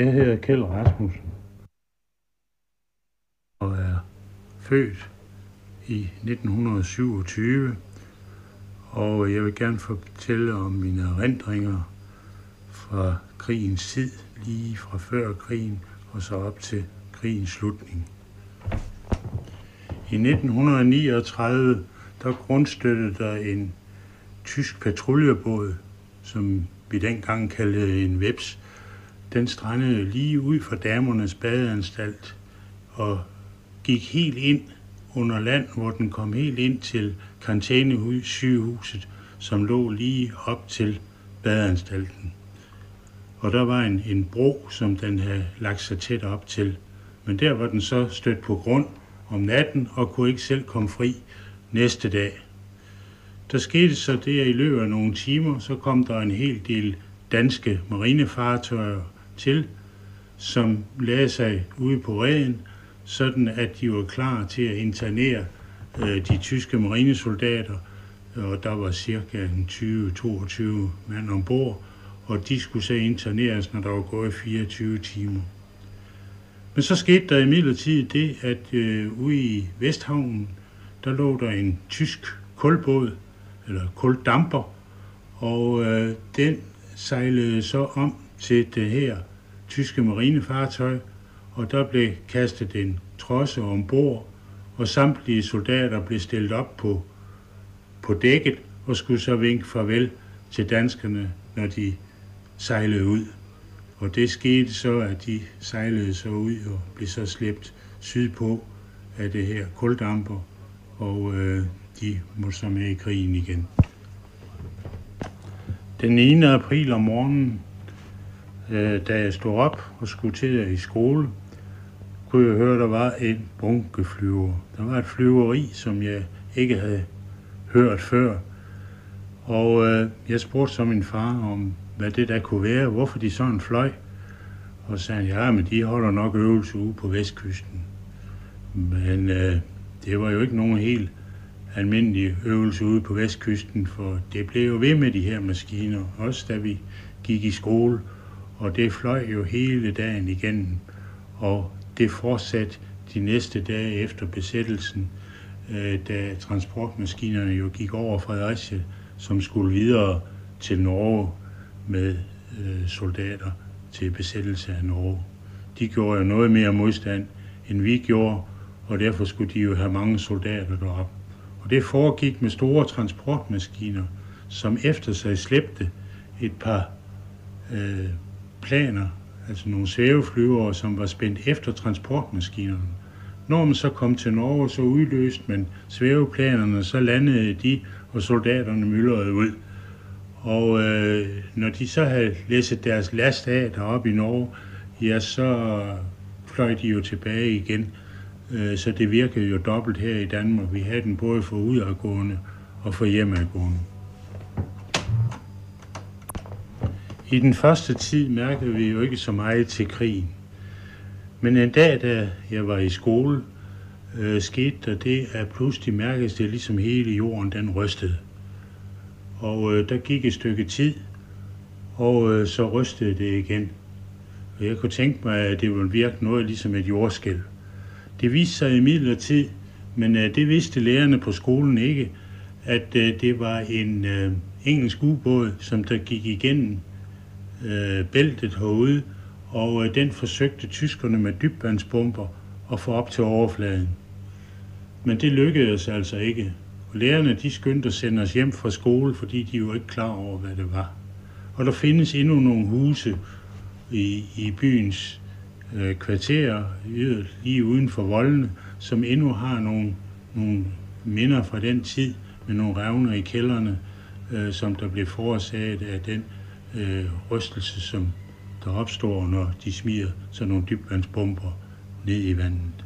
Jeg hedder Kjeld Rasmussen og er født i 1927, og jeg vil gerne fortælle om mine erindringer fra krigens tid, lige fra før krigen og så op til krigens slutning. I 1939 der grundstøttede der en tysk patruljebåd, som vi dengang kaldte en Veps, den strandede lige ud for damernes badeanstalt og gik helt ind under land, hvor den kom helt ind til karantænesygehuset, som lå lige op til badeanstalten. Og der var en, en bro, som den havde lagt sig tæt op til. Men der var den så stødt på grund om natten og kunne ikke selv komme fri næste dag. Der skete så det, at i løbet af nogle timer, så kom der en hel del danske marinefartøjer til, som lagde sig ude på reden, sådan at de var klar til at internere øh, de tyske marinesoldater, og der var cirka 20-22 mand ombord, og de skulle så interneres, når der var gået 24 timer. Men så skete der imidlertid det, at øh, ude i Vesthavnen, der lå der en tysk kulbåd, eller kuldamper, og øh, den sejlede så om til det her tyske marinefartøj, og der blev kastet en trosse ombord, og samtlige soldater blev stillet op på, på dækket og skulle så vinke farvel til danskerne, når de sejlede ud. Og det skete så, at de sejlede så ud og blev så slæbt sydpå af det her kuldamper, og øh, de må så med i krigen igen. Den 9. april om morgenen, Øh, da jeg stod op og skulle til i skole, kunne jeg høre, at der var en bunkeflyver. Der var et flyveri, som jeg ikke havde hørt før. Og øh, jeg spurgte så min far om, hvad det der kunne være, hvorfor de sådan fløj. Og så sagde han, ja, men de holder nok øvelse ude på vestkysten. Men øh, det var jo ikke nogen helt almindelig øvelse ude på vestkysten, for det blev jo ved med de her maskiner, også da vi gik i skole, og det fløj jo hele dagen igennem, og det fortsatte de næste dage efter besættelsen, øh, da transportmaskinerne jo gik over Fredericia, som skulle videre til Norge med øh, soldater til besættelse af Norge. De gjorde jo noget mere modstand, end vi gjorde, og derfor skulle de jo have mange soldater derop. Og det foregik med store transportmaskiner, som efter sig slæbte et par øh, planer, altså nogle svæveflyvere, som var spændt efter transportmaskinerne. Når man så kom til Norge, så udløste man svæveplanerne, så landede de, og soldaterne myldrede ud. Og øh, når de så havde læsset deres last af deroppe i Norge, ja, så fløj de jo tilbage igen. Øh, så det virkede jo dobbelt her i Danmark. Vi havde den både for udadgående og for hjemadgående. I den første tid mærkede vi jo ikke så meget til krigen. Men en dag, da jeg var i skole, øh, skete der det, at pludselig mærkedes det ligesom hele jorden, den rystede. Og øh, der gik et stykke tid, og øh, så rystede det igen. Og jeg kunne tænke mig, at det ville virke noget ligesom et jordskælv. Det viste sig imidlertid, men øh, det vidste lærerne på skolen ikke, at øh, det var en øh, engelsk ubåd, som der gik igennem øh, bæltet herude, og øh, den forsøgte tyskerne med dybvandsbomber at få op til overfladen. Men det lykkedes altså ikke. Og lærerne de skyndte at sende os hjem fra skole, fordi de jo ikke klar over, hvad det var. Og der findes endnu nogle huse i, i byens øh, kvarterer, lige uden for voldene, som endnu har nogle, nogle minder fra den tid med nogle revner i kælderne, øh, som der blev forårsaget af den øh, rystelse, som der opstår, når de smider sådan nogle dybvandsbomber ned i vandet.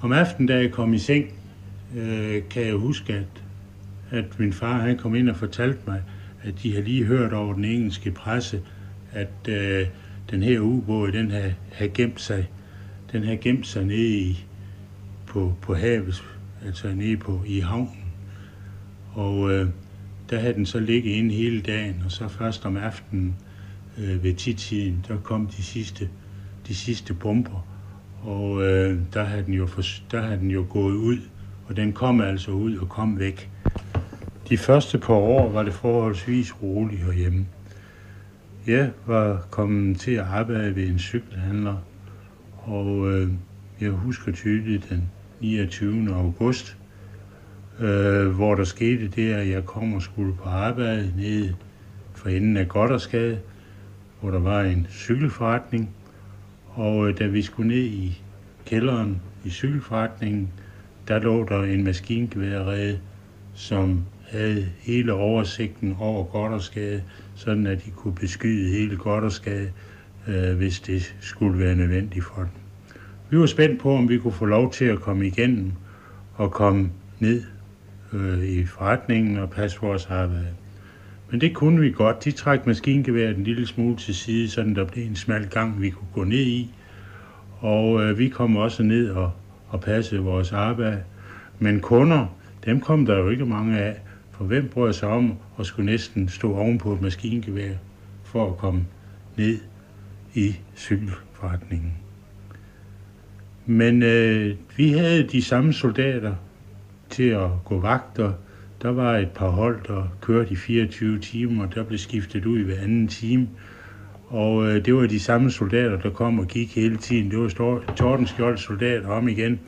Om aftenen, da jeg kom i seng, øh, kan jeg huske, at, at min far han kom ind og fortalte mig, at de har lige hørt over den engelske presse, at øh, den her ubåd, den har, har gemt sig, den har gemt sig nede i, på, på havet, altså nede på, i havnen. Og øh, der havde den så ligget inde hele dagen, og så først om aftenen, øh, ved tidtiden, der kom de sidste, de sidste bomber, og øh, der, havde den jo for, der havde den jo gået ud, og den kom altså ud og kom væk. De første par år var det forholdsvis roligt herhjemme. Jeg var kommet til at arbejde ved en cykelhandler, og øh, jeg husker tydeligt den 29. august, øh, hvor der skete det, at jeg kom og skulle på arbejde nede for enden af Goddersgade, hvor der var en cykelforretning. Og øh, da vi skulle ned i kælderen i cykelforretningen, der lå der en maskingeværrede, som havde hele oversigten over Goddersgade, sådan at de kunne beskyde hele Goddersgade, øh, hvis det skulle være nødvendigt for dem. Vi var spændt på, om vi kunne få lov til at komme igennem og komme ned øh, i forretningen og passe vores arbejde. Men det kunne vi godt. De trak maskingeværet en lille smule til side, så der blev en smal gang, vi kunne gå ned i. Og øh, vi kom også ned og, og passede vores arbejde. Men kunder, dem kom der jo ikke mange af. For hvem brød sig om at skulle næsten stå ovenpå et maskingevær for at komme ned i cykelforretningen? Men øh, vi havde de samme soldater til at gå vagter. Der var et par hold, der kørte i 24 timer, og der blev skiftet ud hver anden time. Og øh, det var de samme soldater, der kom og gik hele tiden. Det var Tordenskjold soldater om igen.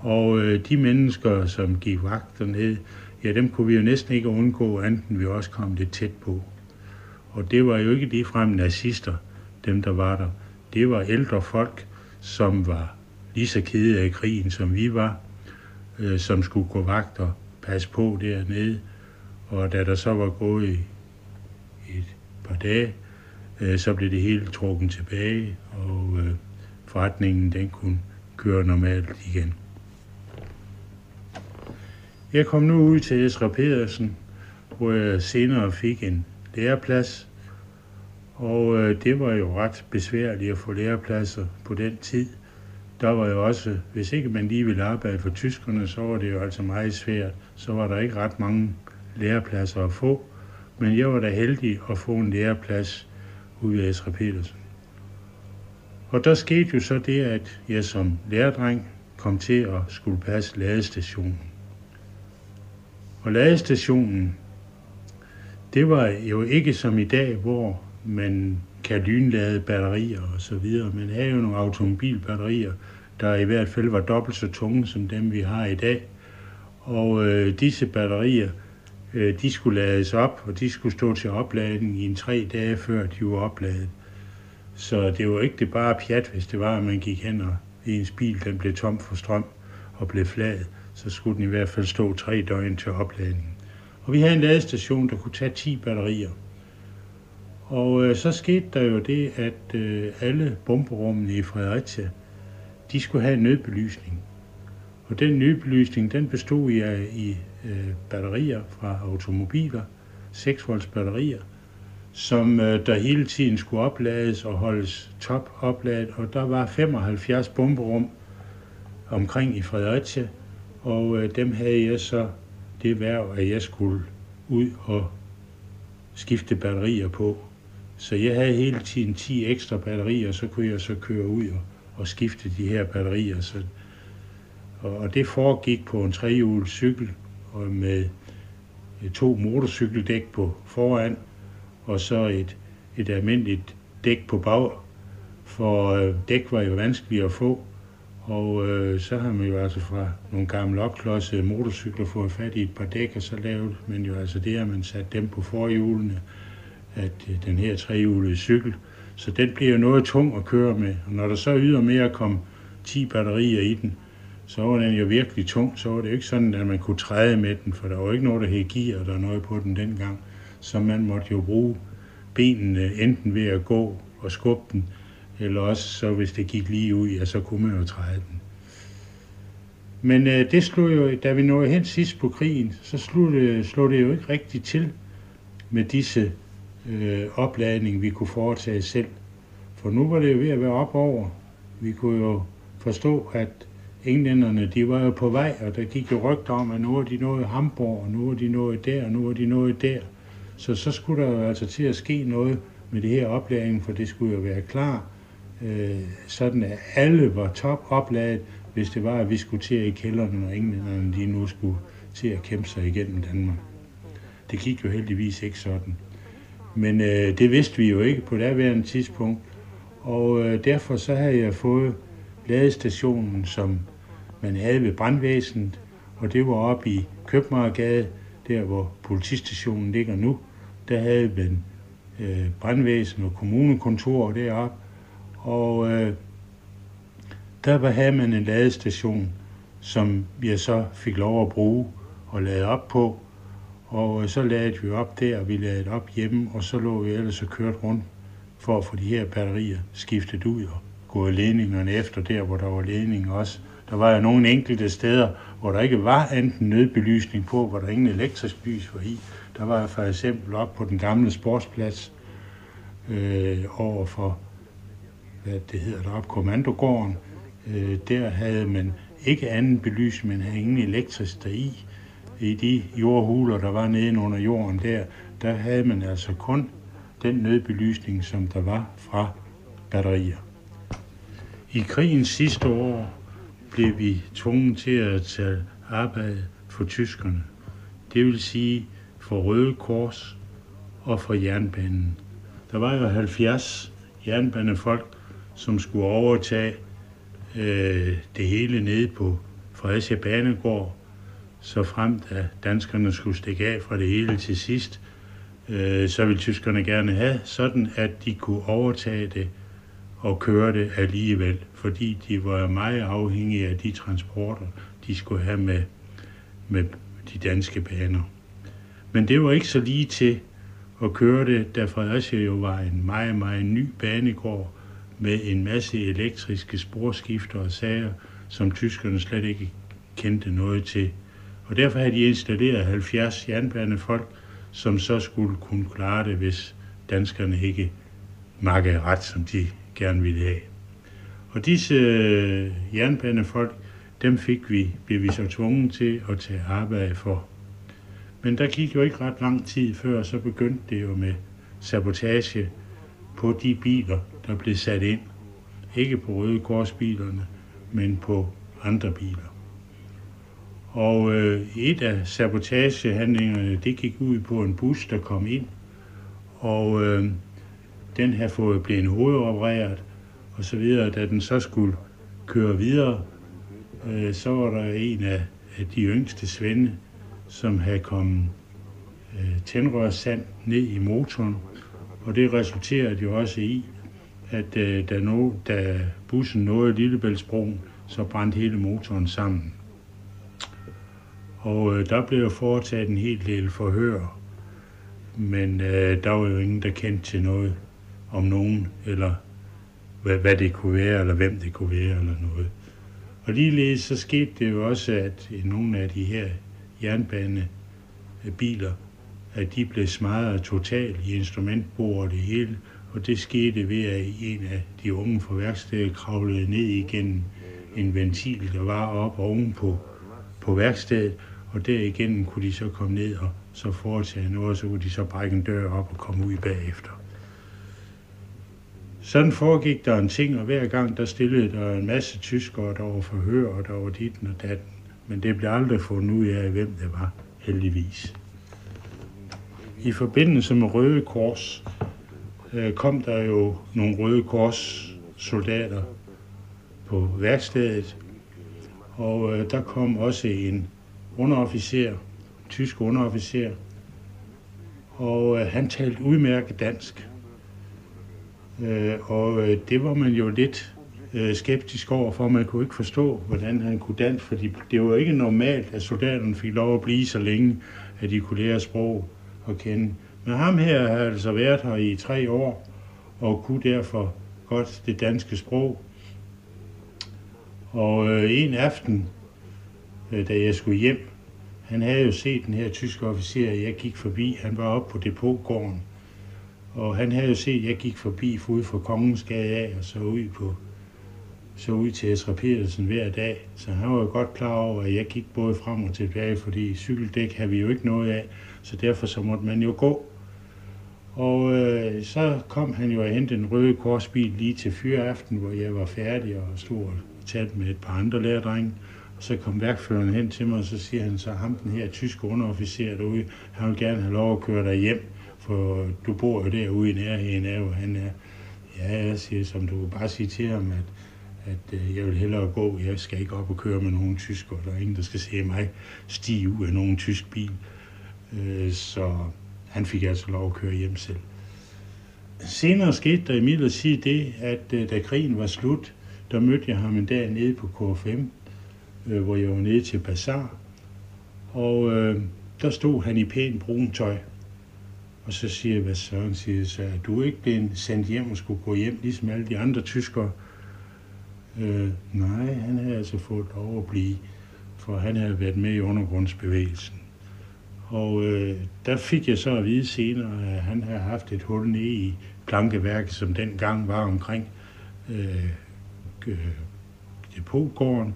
Og øh, de mennesker, som gik vagter ned, ja, dem kunne vi jo næsten ikke undgå, enten vi også kom lidt tæt på. Og det var jo ikke ligefrem nazister, dem der var der. Det var ældre folk, som var lige så kede af krigen, som vi var, øh, som skulle gå vagt og passe på dernede. Og da der så var gået i, et par dage, øh, så blev det hele trukket tilbage, og øh, forretningen den kunne køre normalt igen. Jeg kom nu ud til Esra Pedersen, hvor jeg senere fik en læreplads, og øh, det var jo ret besværligt at få lærepladser på den tid der var jo også, hvis ikke man lige ville arbejde for tyskerne, så var det jo altså meget svært. Så var der ikke ret mange lærepladser at få. Men jeg var da heldig at få en læreplads ude af Esra Petersen. Og der skete jo så det, at jeg som lærerdreng kom til at skulle passe ladestationen. Og ladestationen, det var jo ikke som i dag, hvor man kan lynlade batterier og så videre. Men havde jo nogle automobilbatterier, der i hvert fald var dobbelt så tunge som dem, vi har i dag. Og øh, disse batterier, øh, de skulle lades op, og de skulle stå til opladning i en tre dage, før de var opladet. Så det var ikke det bare pjat, hvis det var, at man gik hen og ens bil den blev tom for strøm og blev flad, så skulle den i hvert fald stå tre døgn til opladningen. Og vi havde en ladestation, der kunne tage 10 batterier. Og øh, så skete der jo det, at øh, alle bomberummene i Fredericia, de skulle have en nødbelysning. Og den nødbelysning, den bestod i, øh, i øh, batterier fra automobiler, 6 volts batterier, som øh, der hele tiden skulle oplades og holdes top opladet. Og der var 75 bomberum omkring i Fredericia, og øh, dem havde jeg så det værv, at jeg skulle ud og skifte batterier på. Så jeg havde hele tiden 10 ekstra batterier, så kunne jeg så køre ud og, og skifte de her batterier. Så, og, og det foregik på en trehjulet cykel og med to motorcykeldæk på foran, og så et, et almindeligt dæk på bag, for øh, dæk var jo vanskeligt at få, og øh, så har man jo altså fra nogle gamle opklodse motorcykler fået fat i et par dæk, og så lavede man jo altså det, at man satte dem på forhjulene, at øh, den her trehjulede cykel, så den bliver jo noget tung at køre med. Og når der så ydermere kom 10 batterier i den, så var den jo virkelig tung. Så var det jo ikke sådan, at man kunne træde med den, for der var jo ikke noget, der hed gear, der noget på den dengang. Så man måtte jo bruge benene enten ved at gå og skubbe den, eller også så hvis det gik lige ud, ja, så kunne man jo træde den. Men øh, det slog jo, da vi nåede hen sidst på krigen, så slog det, slog det jo ikke rigtigt til med disse øh, opladning, vi kunne foretage selv. For nu var det jo ved at være op over. Vi kunne jo forstå, at englænderne, de var jo på vej, og der gik jo rygter om, at nu er de nået Hamburg, og nu er de nået der, og nu er de nået der. Så så skulle der jo altså til at ske noget med det her oplæring, for det skulle jo være klar, øh, sådan at alle var top opladet, hvis det var, at vi skulle til i kælderne, og englænderne de nu skulle til at kæmpe sig igennem Danmark. Det gik jo heldigvis ikke sådan. Men øh, det vidste vi jo ikke på daværende tidspunkt, og øh, derfor så havde jeg fået ladestationen, som man havde ved brandvæsenet, og det var oppe i Købmagergade, der hvor politistationen ligger nu. Der havde man øh, brandvæsen og kommunekontor deroppe, og øh, der var, havde man en ladestation, som jeg så fik lov at bruge og lade op på. Og øh, så lagde vi op der, og vi lagde op hjemme, og så lå vi ellers og kørte rundt for at få de her batterier skiftet ud og gået ledningerne efter der, hvor der var ledning også. Der var jo nogle enkelte steder, hvor der ikke var enten nødbelysning på, hvor der ingen elektrisk lys var i. Der var for eksempel op på den gamle sportsplads øh, over for, hvad det hedder deroppe, kommandogården. Øh, der havde man ikke anden belysning, men havde ingen elektrisk deri. I de jordhuler, der var nede under jorden der, der havde man altså kun den nødbelysning, som der var fra batterier. I krigens sidste år blev vi tvunget til at tage arbejde for tyskerne. Det vil sige for Røde Kors og for jernbanen. Der var jo 70 jernbanefolk, som skulle overtage øh, det hele nede på Fredericia Banegård, så frem at danskerne skulle stikke af fra det hele til sidst, øh, så ville tyskerne gerne have, sådan at de kunne overtage det og køre det alligevel, fordi de var meget afhængige af de transporter, de skulle have med, med de danske baner. Men det var ikke så lige til at køre det, da Fredericia jo var en meget, meget ny banegård med en masse elektriske sporskifter og sager, som tyskerne slet ikke kendte noget til. Og derfor havde de installeret 70 jernbanefolk, som så skulle kunne klare det, hvis danskerne ikke makkede ret, som de gerne ville have. Og disse øh, jernbanefolk, dem fik vi, blev vi så tvunget til at tage arbejde for. Men der gik jo ikke ret lang tid før, så begyndte det jo med sabotage på de biler, der blev sat ind. Ikke på Røde Korsbilerne, men på andre biler. Og øh, et af sabotagehandlingerne, det gik ud på en bus, der kom ind, og øh, den her fået blevet hovedopereret, og så videre. Da den så skulle køre videre, øh, så var der en af, af de yngste svende, som havde kommet øh, tændrørssand ned i motoren, og det resulterede jo også i, at øh, da, nå, da bussen nåede Lillebæltsbroen, så brændte hele motoren sammen. Og øh, der blev jo foretaget en helt del forhør, men øh, der var jo ingen, der kendte til noget om nogen, eller hvad, hvad det kunne være, eller hvem det kunne være, eller noget. Og ligeledes så skete det jo også, at nogle af de her jernbanebiler, at de blev smadret totalt i instrumentbordet det hele, og det skete ved, at en af de unge fra værkstedet kravlede ned igennem en ventil, der var oppe ovenpå på værkstedet, og derigennem kunne de så komme ned og så foretage noget, og så kunne de så brække en dør op og komme ud bagefter. Sådan foregik der en ting, og hver gang der stillede der en masse tyskere, der var forhør, og der var dit og datten. Men det blev aldrig fundet ud af, hvem det var, heldigvis. I forbindelse med Røde Kors øh, kom der jo nogle Røde Kors soldater på værkstedet, og øh, der kom også en underofficer, tysk underofficer, og øh, han talte udmærket dansk. Øh, og øh, det var man jo lidt øh, skeptisk over, for man kunne ikke forstå, hvordan han kunne danse, fordi det var ikke normalt, at soldaterne fik lov at blive så længe, at de kunne lære sprog at kende. Men ham her har altså været her i tre år, og kunne derfor godt det danske sprog. Og øh, en aften, Øh, da jeg skulle hjem, han havde jo set den her tyske officer, jeg gik forbi. Han var oppe på depotgården. Og han havde jo set, at jeg gik forbi ude fra Kongens Gade af, og så ud på så ud til Esra Petersen hver dag. Så han var jo godt klar over, at jeg gik både frem og tilbage, fordi cykeldæk havde vi jo ikke noget af, så derfor så måtte man jo gå. Og øh, så kom han jo og hentede en røde korsbil lige til fyraften, hvor jeg var færdig og stod og talte med et par andre lærerdrenge. Og så kom værkføreren hen til mig, og så siger han så, ham den her tyske underofficer derude, han vil gerne have lov at køre dig hjem, for du bor jo derude i nærheden af, hvor han er. Ja, jeg siger, som du kan bare sige til ham, at, at øh, jeg vil hellere gå, jeg skal ikke op og køre med nogen tysker, der er ingen, der skal se mig stige ud af nogen tysk bil. Øh, så han fik altså lov at køre hjem selv. Senere skete der imidlertid det, at øh, da krigen var slut, der mødte jeg ham en dag nede på KFM, øh, hvor jeg var nede til bazar. Og øh, der stod han i pænt brun tøj. Og så siger jeg, hvad Søren siger, så er du ikke blevet sendt hjem og skulle gå hjem, ligesom alle de andre tyskere? Øh, nej, han havde altså fået lov at blive, for han havde været med i undergrundsbevægelsen. Og øh, der fik jeg så at vide senere, at han havde haft et hul nede i plankeværket, som dengang var omkring øh, øh depotgården.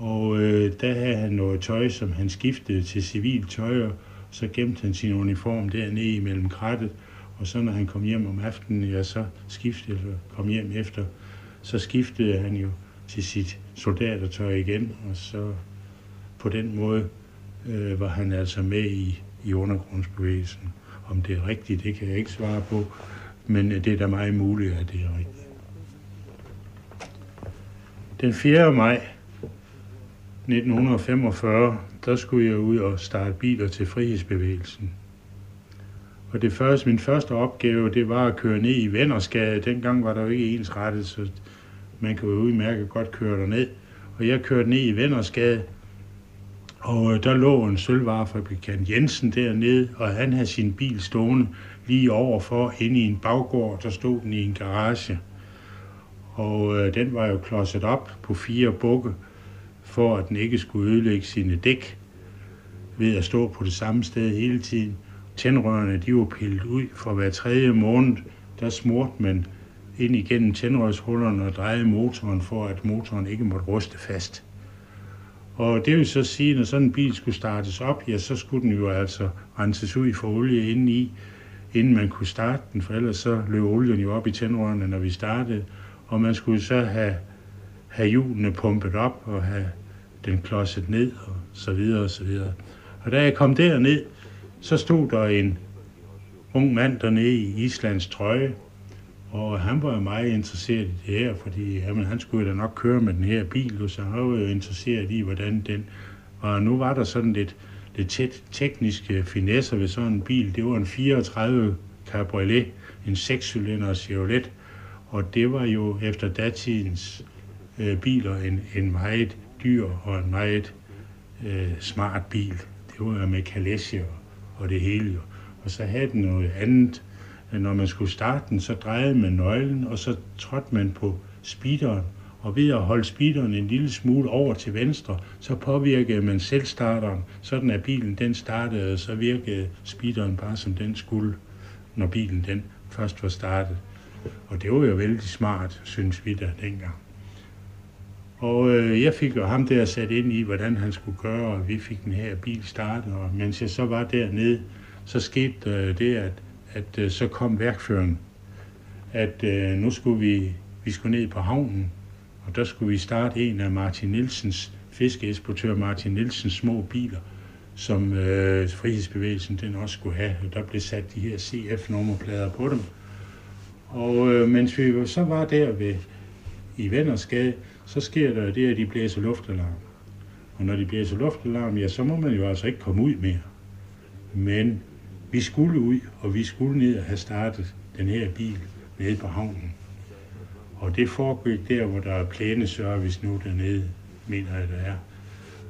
Og øh, der havde han noget tøj, som han skiftede til civil tøj, og så gemte han sin uniform dernede imellem krattet. Og så når han kom hjem om aftenen, ja, så skiftede, eller kom hjem efter, så skiftede han jo til sit soldatertøj igen, og så på den måde øh, var han altså med i, i undergrundsbevægelsen. Om det er rigtigt, det kan jeg ikke svare på, men det er da meget muligt, at det er rigtigt. Den 4. maj 1945, der skulle jeg ud og starte biler til frihedsbevægelsen. Og det første, min første opgave, det var at køre ned i Vennersgade. Dengang var der jo ikke ensrettet, så man kan jo udmærket godt køre ned. Og jeg kørte ned i Vennersgade, og øh, der lå en sølvvarefabrikant Jensen dernede, og han havde sin bil stående lige overfor inde i en baggård, der stod den i en garage. Og øh, den var jo klodset op på fire bukke, for at den ikke skulle ødelægge sine dæk ved at stå på det samme sted hele tiden. Tændrørene de var pillet ud for hver tredje måned. Der smurte man ind igennem tændrørshullerne og drejede motoren for, at motoren ikke måtte ruste fast. Og det vil så sige, at når sådan en bil skulle startes op, ja, så skulle den jo altså renses ud for olie indeni, inden man kunne starte den, for ellers så løb olien jo op i tændrørene, når vi startede. Og man skulle så have, have hjulene pumpet op og have den klodset ned og så videre og så videre. Og da jeg kom derned, så stod der en ung mand dernede i Islands trøje, og han var jo meget interesseret i det her, fordi jamen, han skulle da nok køre med den her bil, så han var jo interesseret i, hvordan den Og nu var der sådan lidt, lidt tæt tekniske finesser ved sådan en bil. Det var en 34 Cabriolet, en 6-cylinder Chevrolet, og det var jo efter datidens øh, biler en, en meget dyr og en meget øh, smart bil. Det var med kalesje og, og det hele jo. Og så havde den noget andet. Når man skulle starte den, så drejede man nøglen, og så trådte man på speederen. Og ved at holde speederen en lille smule over til venstre, så påvirkede man selv starteren, sådan at bilen den startede, og så virkede speederen bare som den skulle, når bilen den først var startet. Og det var jo vældig smart, synes vi da dengang. Og øh, jeg fik jo ham der sat ind i, hvordan han skulle gøre, og vi fik den her bil startet. Og mens jeg så var dernede, så skete øh, det, at, at øh, så kom værkføren, at øh, nu skulle vi, vi skulle ned på havnen, og der skulle vi starte en af Martin Nielsens, fiskeesportør Martin Nielsens små biler, som øh, frihedsbevægelsen den også skulle have. Og der blev sat de her CF-nummerplader på dem. Og øh, mens vi så var der ved, i Vennersgade, så sker der det, at de blæser luftalarm. Og når de blæser luftalarm, ja, så må man jo altså ikke komme ud mere. Men vi skulle ud, og vi skulle ned og have startet den her bil nede på havnen. Og det foregik der, hvor der er plæneservice nu dernede, mener jeg, der er.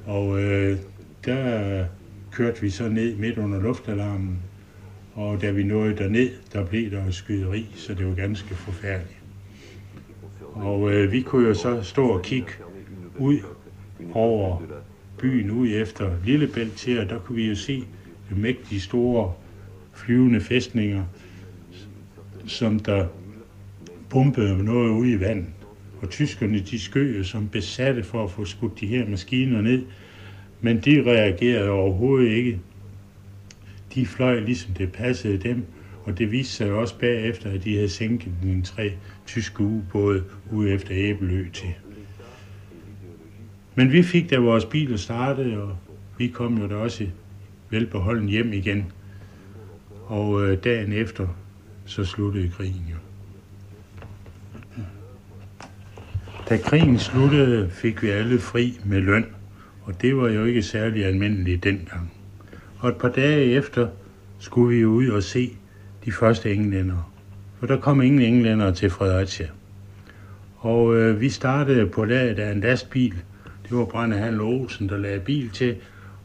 Og øh, der kørte vi så ned midt under luftalarmen, og da vi nåede derned, der blev der skyderi, så det var ganske forfærdeligt. Og øh, vi kunne jo så stå og kigge ud over byen ud efter Lillebælt til, og der kunne vi jo se de mægtige store flyvende fæstninger, som der pumpede noget ud i vandet. Og tyskerne, de skød som besatte for at få skudt de her maskiner ned, men de reagerede overhovedet ikke. De fløj ligesom det passede dem, og det viste sig også bagefter, at de havde sænket den tre tyske ubåde ude efter Æbelø til. Men vi fik da vores bil startet, og vi kom jo da også velbeholden hjem igen. Og øh, dagen efter, så sluttede krigen jo. Da krigen sluttede, fik vi alle fri med løn, og det var jo ikke særlig almindeligt dengang. Og et par dage efter skulle vi ud og se de første englænder. For der kom ingen englænder til Fredericia. Og øh, vi startede på laget af en lastbil. Det var Brændehandel Olsen, der lagde bil til.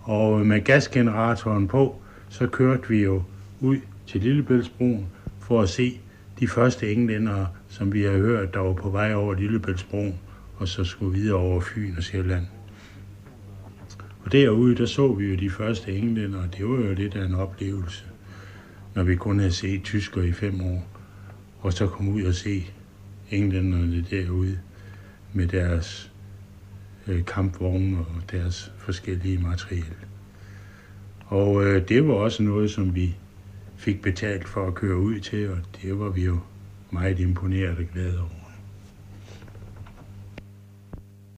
Og øh, med gasgeneratoren på, så kørte vi jo ud til Lillebæltsbroen for at se de første englænder, som vi har hørt, der var på vej over Lillebæltsbroen, og så skulle videre over Fyn og Sjælland. Og derude, der så vi jo de første englænder, og det var jo lidt af en oplevelse, når vi kun havde set tysker i fem år, og så komme ud og se englænderne derude med deres øh, kampvogne og deres forskellige materiel. Og øh, det var også noget, som vi fik betalt for at køre ud til, og det var vi jo meget imponeret og glade over.